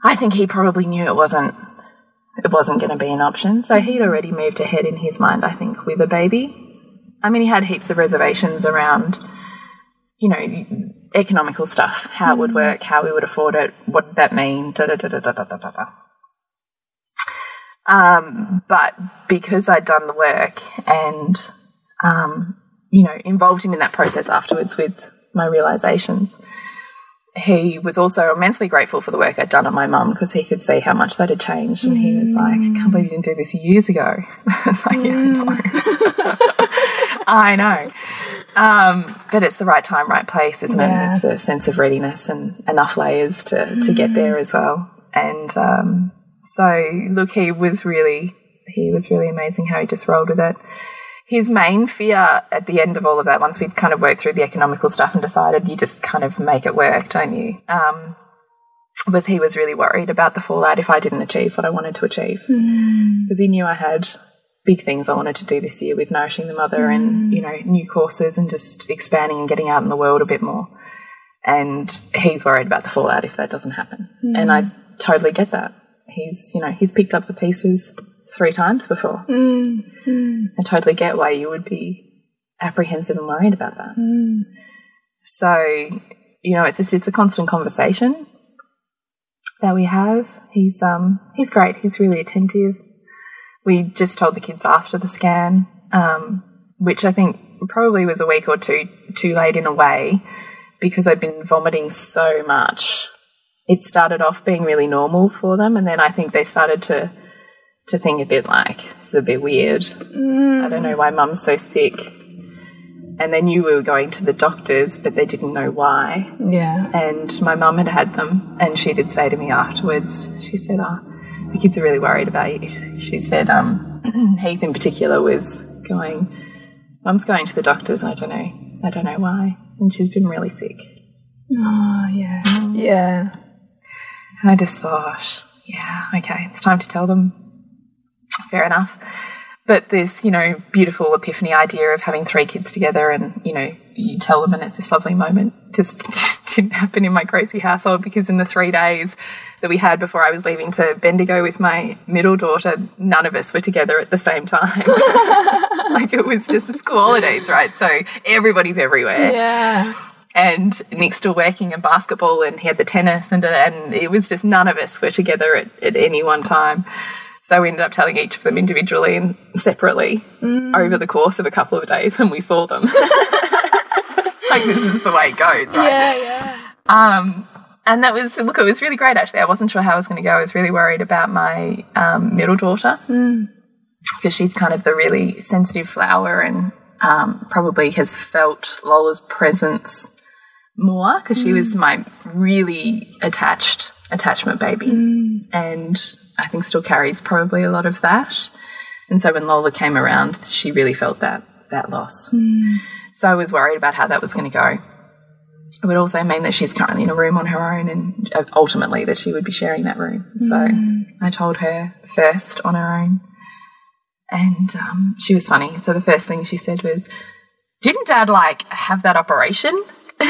I think he probably knew it wasn't it wasn't going to be an option. So he'd already moved ahead in his mind, I think, with a baby. I mean, he had heaps of reservations around, you know, economical stuff, how it would work, how we would afford it, what did that mean, da da da da da da da da. da. Um, but because I'd done the work and, um, you know, involved him in that process afterwards with my realizations, he was also immensely grateful for the work I'd done on my mum because he could see how much that had changed. And he was like, I can't believe you didn't do this years ago. I was like, yeah, I know. Um, but it's the right time, right place, isn't Yeah. it? It's the sense of readiness and enough layers to, to get there as well. And um, so, look, he was really, he was really amazing how he just rolled with it his main fear at the end of all of that, once we'd kind of worked through the economical stuff and decided you just kind of make it work, don't you? Um, was he was really worried about the fallout if I didn't achieve what I wanted to achieve. Because he knew I had big things I wanted to do this year with Nourishing the Mother and, mm. you know, new courses and just expanding and getting out in the world a bit more. And he's worried about the fallout if that doesn't happen. Mm. And I totally get that. He's, you know, he's picked up the pieces three times before. Mm. I totally get why you would be apprehensive and worried about that. So, you know, it's just it's a constant conversation that we have. He's um he's great. He's really attentive. We just told the kids after the scan, um, which I think probably was a week or two too late in a way because I'd been vomiting so much. It started off being really normal for them, and then I think they started to to think a bit like it's a bit weird. I don't know why mum's so sick. And they knew we were going to the doctors, but they didn't know why. Yeah. And my mum had had them, and she did say to me afterwards, she said, "Oh, the kids are really worried about you." She said, um, Heath in particular was going, "Mum's going to the doctors. I don't know, I don't know why." And she's been really sick. Oh, yeah. Yeah. And I just thought, yeah, okay, it's time to tell them. Fair enough. But this, you know, beautiful epiphany idea of having three kids together and, you know, you tell them and it's this lovely moment just didn't happen in my crazy household because in the three days that we had before I was leaving to Bendigo with my middle daughter, none of us were together at the same time. like it was just the school holidays, right? So everybody's everywhere Yeah. and Nick's still working in basketball and he had the tennis and and it was just none of us were together at, at any one time. So we ended up telling each of them individually and separately mm. over the course of a couple of days when we saw them. like this is the way it goes, right? Yeah, yeah. Um, and that was look, it was really great actually. I wasn't sure how I was going to go. I was really worried about my um, middle daughter because she's kind of the really sensitive flower and um, probably has felt Lola's presence more because she was my really attached attachment baby, and I think still carries probably a lot of that. And so when Lola came around, she really felt that that loss. So I was worried about how that was going to go. It would also mean that she's currently in a room on her own, and uh, ultimately that she would be sharing that room. So I told her first on her own, and um, she was funny. So the first thing she said was, "Didn't Dad like have that operation?" and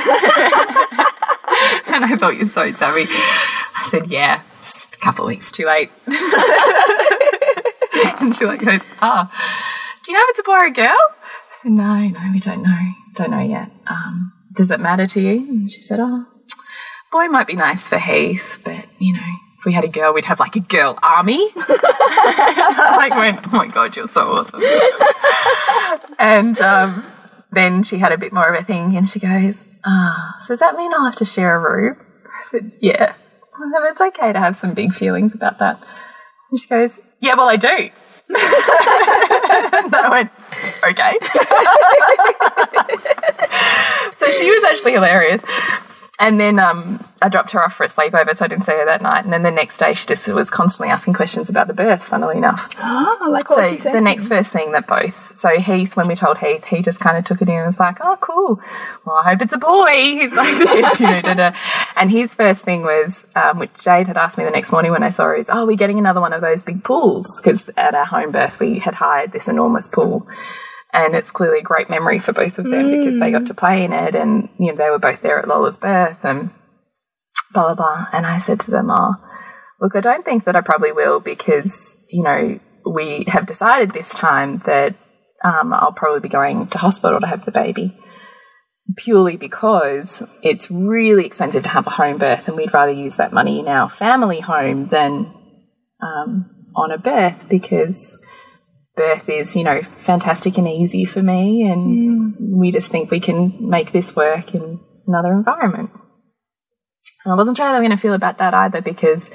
I thought you're so savvy. I said, "Yeah, it's a couple of weeks too late." and she like goes, "Ah, do you know if it's a boy or a girl?" "No, no, we don't know. Don't know yet. Um, does it matter to you?" And she said, "Oh, boy might be nice for Heath, but you know." If we had a girl, we'd have like a girl army. I like went, oh my god, you're so awesome. and um, then she had a bit more of a thing, and she goes, "Ah, so does that mean I'll have to share a room?" Said, "Yeah." Said, "It's okay to have some big feelings about that." And she goes, "Yeah, well, I do." and I went, "Okay." so she was actually hilarious. And then um, I dropped her off for a sleepover, so I didn't see her that night. And then the next day, she just was constantly asking questions about the birth, funnily enough. Oh, like what So she said. the next first thing that both, so Heath, when we told Heath, he just kind of took it in and was like, "Oh, cool. Well, I hope it's a boy." He's like this, you know. Da, da. And his first thing was, um, which Jade had asked me the next morning when I saw her, is, "Oh, we're getting another one of those big pools because at our home birth we had hired this enormous pool." And it's clearly a great memory for both of them because they got to play in it, and you know they were both there at Lola's birth, and blah blah blah. And I said to them, "Oh, look, I don't think that I probably will because you know we have decided this time that um, I'll probably be going to hospital to have the baby." Purely because it's really expensive to have a home birth, and we'd rather use that money in our family home than um, on a birth because birth is, you know, fantastic and easy for me, and mm. we just think we can make this work in another environment. And I wasn't sure how they were going to feel about that either because,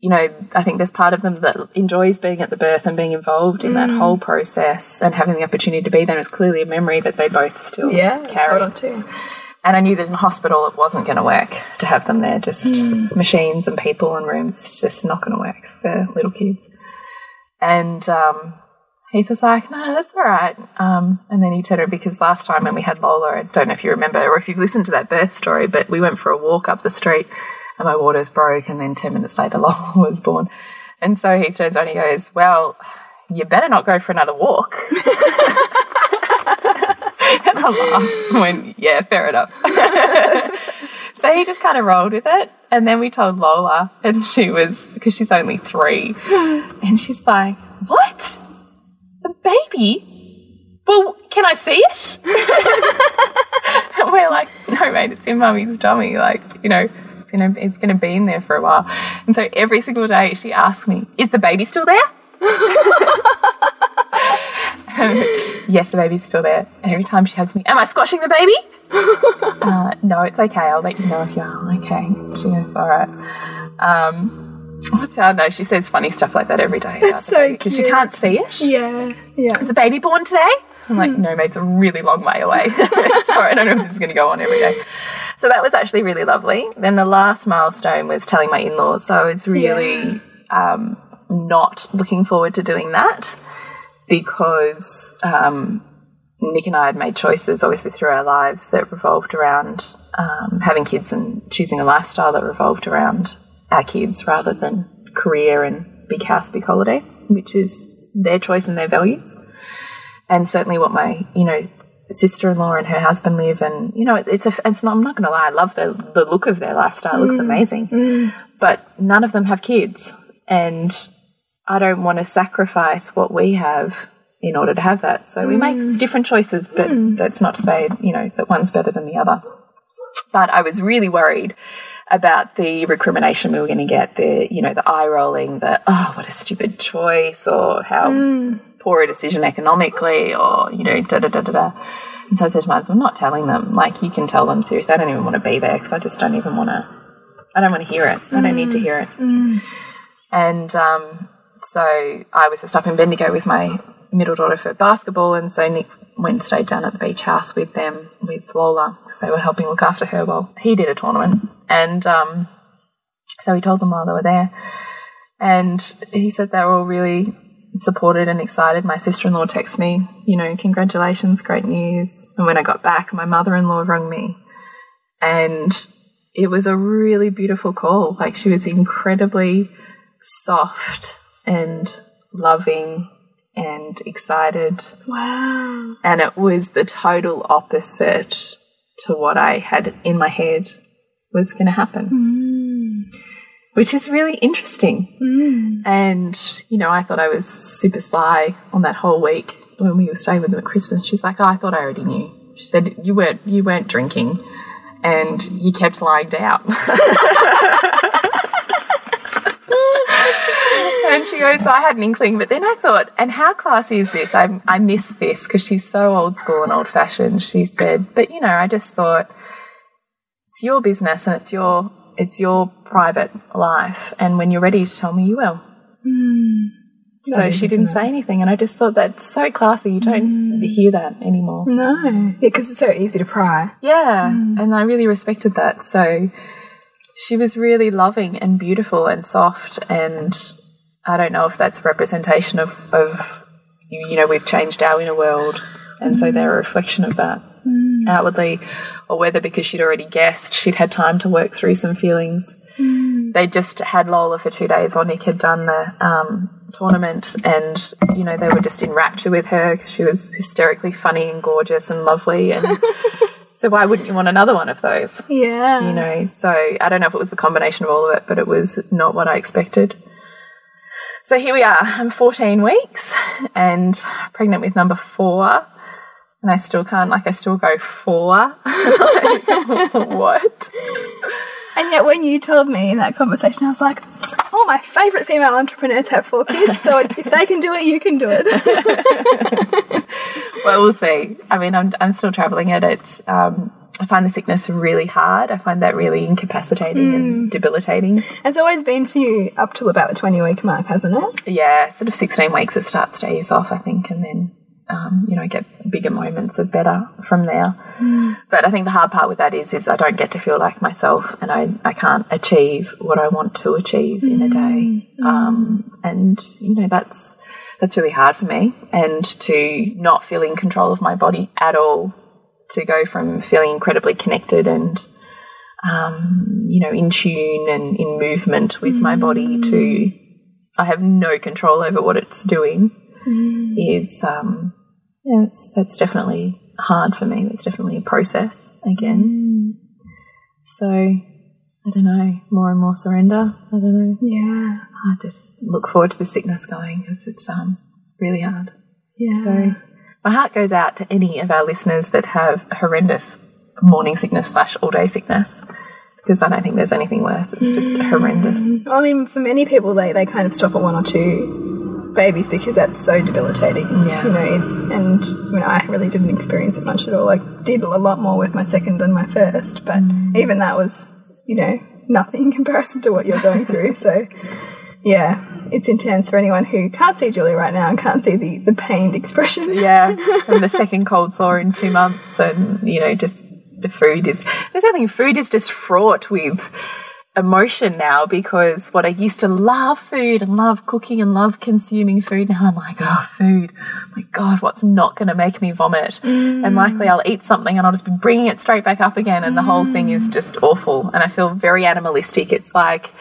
you know, I think there's part of them that enjoys being at the birth and being involved in that mm. whole process and having the opportunity to be there is clearly a memory that they both still yeah, carry. on to. And I knew that in hospital it wasn't going to work to have them there, just mm. machines and people and rooms, just not going to work for little kids. And um, Heath was like, no, that's all right. Um, and then he turned it because last time when we had Lola, I don't know if you remember or if you've listened to that birth story, but we went for a walk up the street and my waters broke. And then 10 minutes later, Lola was born. And so he turns around and he goes, well, you better not go for another walk. and I laughed and went, yeah, fair enough. so he just kind of rolled with it. And then we told Lola, and she was, because she's only three, and she's like, what? A baby? Well, can I see it? we're like, no, mate, it's in mummy's tummy. Like, you know, it's gonna, it's gonna be in there for a while. And so every single day she asks me, is the baby still there? yes, the baby's still there. And every time she hugs me, am I squashing the baby? Uh, no, it's okay. I'll let you know if you are. Okay. She goes, all right. Um, what's I don't. She says funny stuff like that every day. It's so Because she can't see it. Yeah, yeah. Is the baby born today? I'm like, no, mate, it's a really long way away. Sorry, I don't know if this is going to go on every day. So that was actually really lovely. Then the last milestone was telling my in laws. So I was really um, not looking forward to doing that because um, Nick and I had made choices, obviously, through our lives that revolved around um, having kids and choosing a lifestyle that revolved around our kids rather than career and big house, big holiday, which is their choice and their values. And certainly what my, you know, sister-in-law and her husband live and you know it's a it's not I'm not going to lie I love the the look of their lifestyle. It looks amazing. But none of them have kids. And I don't want to sacrifice what we have in order to have that. So we make mm. different choices, but mm. that's not to say, you know, that one's better than the other. But I was really worried about the recrimination we were going to get, the, you know, the eye rolling, the, oh, what a stupid choice, or how mm. poor a decision economically, or, you know, da da da da da. And so I said to my husband, I'm not telling them. Like, you can tell them seriously. I don't even want to be there because I just don't even want to I don't want to hear it. I don't need to hear it. And um, so I was just up in Bendigo with my middle daughter for basketball, and so Nick went and stayed down at the beach house with them with Lola because they were helping look after her while he did a tournament. And um, so he told them while they were there, and he said they were all really supported and excited. My sister in law texted me, you know, congratulations, great news. And when I got back, my mother in law rang me, and it was a really beautiful call. Like she was incredibly soft and loving and excited. Wow. And it was the total opposite to what I had in my head was going to happen. Hmm. Which is really interesting. Hmm. And, you know, I thought I was super sly on that whole week when we were staying with them at Christmas. She's like, oh, I thought I already knew. She said, you weren't, you weren't drinking and you kept lying down. and she goes, so I had an inkling, but then I thought, and how classy is this? I, I miss this because she's so old school and old fashioned. She said, but you know, I just thought it's your business and it's your it's your private life, and when you're ready to tell me, you will. Hmm. So That is, she didn't say anything, and I just thought that's so classy. You don't hmm. hear that anymore. No. Yeah, because it's so easy to pry. Yeah, hmm. and I really respected that. So she was really loving and beautiful and soft, and I don't know if that's a representation of, of you know, we've changed our inner world, and so they're a mm. reflection of that mm. outwardly, or whether because she'd already guessed she'd had time to work through some feelings. Mm. They just had Lola for two days while Nick had done the um, tournament, and you know they were just in rapture with her. 'cause She was hysterically funny and gorgeous and lovely, and so why wouldn't you want another one of those? Yeah. you know so i don't know if it was the combination of all of it but it was not what i expected so here we are i'm 14 weeks and pregnant with number four and i still can't like i still go four Like, what And yet, when you told me in that conversation, I was like, "Oh, my favorite female entrepreneurs have four kids. So if they can do it, you can do it." well we'll see i mean i'm, I'm still traveling it it's um, i find the sickness really hard i find that really incapacitating and debilitating it's always been for you up till about the twenty week mark, hasn't it? yeah, sort of 16 weeks it starts to ease off, I think, and then, um, you know, get bigger moments of better from there. But I think the hard part with that is, is I don't get to feel like myself and I, I can't achieve what I want to achieve in a day. Um, and, you know, that's, that's really hard for me. And to not feel in control of my body at all, to go from feeling incredibly connected and, um, you know, in tune and in movement with my body to I have no control over what it's doing is um yeah, it's, that's definitely hard for me. It's definitely a process again. So I don't know, more and more surrender. I don't know. Yeah. I just look forward to the sickness going because it's um really hard. Yeah. So my heart goes out to any of our listeners that have horrendous morning sickness slash all day sickness because I don't think there's anything worse. It's just mm. horrendous. I mean, for many people, they, they kind of stop at one or two babies because that's so debilitating. Yeah. You know, it- and you know, I really didn't experience it much at all. I did a lot more with my second than my first, but mm. even that was, you know, nothing in comparison to what you're going through. So, yeah, it's intense for anyone who can't see Julie right now and can't see the, the pained expression. Yeah, and the second cold sore in two months, and you know, just the food is. There's nothing Food is just fraught with emotion now because what I used to love food and love cooking and love consuming food. Now I'm like, oh, food. My God, what's not going to make me vomit? And mm. likely I'll eat something and I'll just be bringing it straight back up again, and the whole thing is mm. just awful. And I feel very animalistic. It's like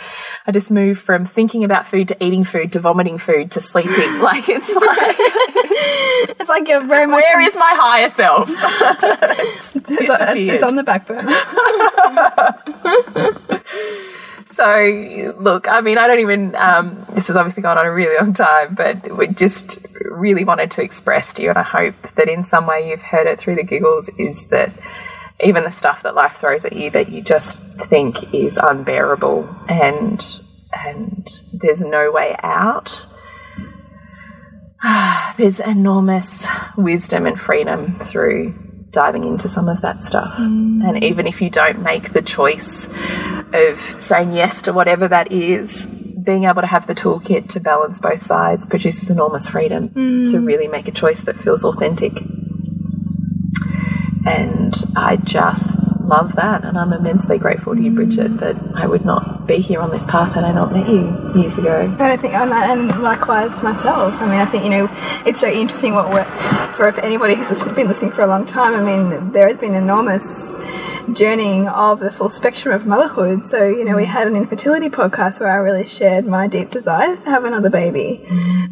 I just move from thinking about food to eating food to vomiting food to sleeping. like it's like. It's like you're very much. Where is my higher self? it's, it's, disappeared? it's on the back burner. So, look, I mean, I don't even, um, this has obviously gone on a really long time, but we just really wanted to express to you, and I hope that in some way you've heard it through the giggles, is that even the stuff that life throws at you that you just think is unbearable and and there's no way out. There's enormous wisdom and freedom through diving into some of that stuff. Mm. And even if you don't make the choice of saying yes to whatever that is, being able to have the toolkit to balance both sides produces enormous freedom to mm. really make a choice that feels authentic. And I just love that. And I'm immensely grateful to you, Bridget, that I would not be here on this path had I not met you years ago. And I think, and and likewise myself. I mean, I think you know, it's so interesting what we're for anybody who's been listening for a long time. I mean, there has been enormous journeying of the full spectrum of motherhood. So you know, we had an infertility podcast where I really shared my deep desires to have another baby,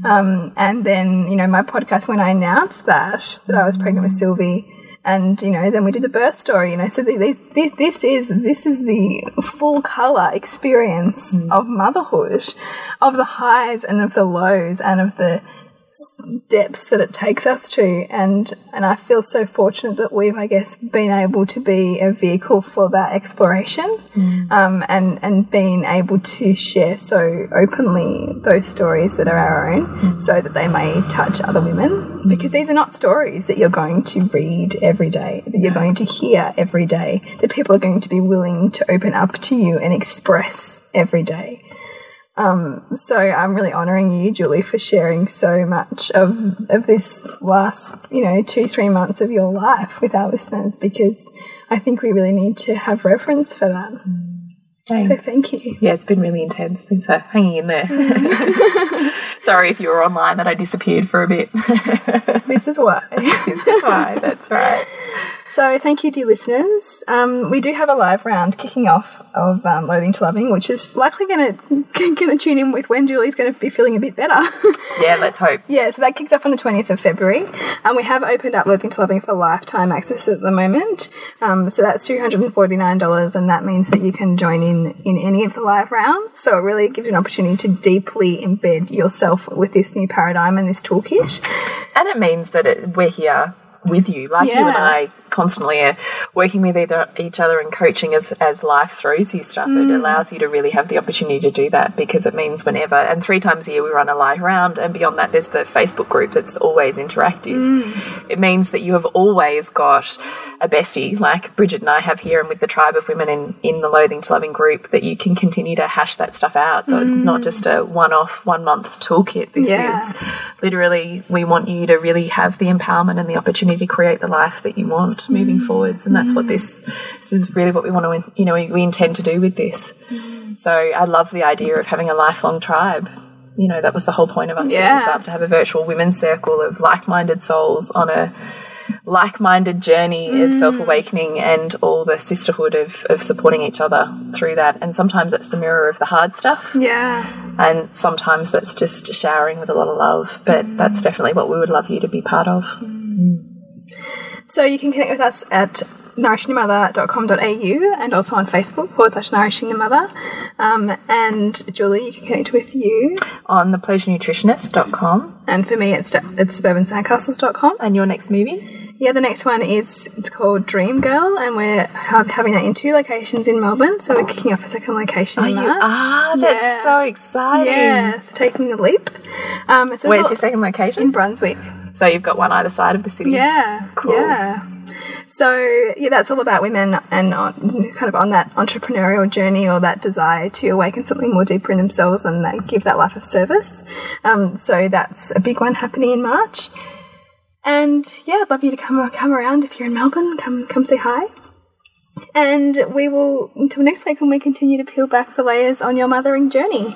um, and then you know, my podcast when I announced that that I was pregnant with Sylvie and you know then we did the birth story you know so these, this, this is this is the full color experience mm. of motherhood of the highs and of the lows and of the depths that it takes us to. And and I feel so fortunate that we've I guess been able to be a vehicle for that exploration mm. um, and and being able to share so openly those stories that are our own mm. so that they may touch other women. Because mm. these are not stories that you're going to read every day that you're going to hear every day that people are going to be willing to open up to you and express every day Um, so I'm really honouring you, Julie, for sharing so much of of this last, you know, two three months of your life with our listeners because I think we really need to have reference for that. So thank you. Yeah, it's been really intense. Thanks for hanging in there. Sorry if you were online that I disappeared for a bit. This is why. That's right. That's right. So thank you, dear listeners. Um, we do have a live round kicking off of um, Loathing to Loving, which is likely going to going to tune in with when Julie's going to be feeling a bit better. Yeah, let's hope. Yeah, so that kicks off on the 20th of February. And we have opened up Loathing to Loving for lifetime access at the moment. Um, so that's $249, and that means that you can join in in any of the live rounds. So it really gives you an opportunity to deeply embed yourself with this new paradigm and this toolkit. And it means that it, we're here with you, like you and I constantly are working with either each other and coaching as, as life throws you stuff. It mm. allows you to really have the opportunity to do that because it means whenever, and three times a year we run a live round, and beyond that, there's the Facebook group that's always interactive. Mm. It means that you have always got a bestie like Bridget and I have here, and with the tribe of women in, in the Loathing to Loving group, that you can continue to hash that stuff out. So it's not mm. just a one off, one month toolkit. This Yeah. is literally we want you to really have the empowerment and the opportunity to create the life that you want moving mm. forwards and that's what this this is really what we want to you know we, we intend to do with this. Mm. So i love the idea of having a lifelong tribe. You know that was the whole point of us setting this up to have a virtual women's circle of like-minded souls on a like-minded journey of mm. self-awakening and all the sisterhood of, of supporting each other through that. And sometimes it's the mirror of the hard stuff. Yeah. and sometimes that's just showering with a lot of love but that's definitely what we would love you to be part of So you can connect with us at nourishingthemother.com.au and also on Facebook forward slash nourishing the mother. Um, and Julie, you can connect with you. on thepleasurenutritionist.com And for me, it's, it's suburbansandcastles.com. and your next movie Yeah, the next one is it's called Dream Girl, and we're ha- having that in two locations in Melbourne. So we're kicking off a second location in March. ah that's Yeah. so exciting Yeah, so taking the leap. Um, so where's your second location? in Brunswick? so you've got one either side of the city Yeah, Cool. Yeah. So yeah, that's all about women and on, kind of on that entrepreneurial journey or that desire to awaken something more deeper in themselves and they give that life of service. Um, so that's a big one happening in March. And yeah, I'd love you to come come around if you're in Melbourne. Come come say hi. And we will until next week when we continue to peel back the layers on your mothering journey.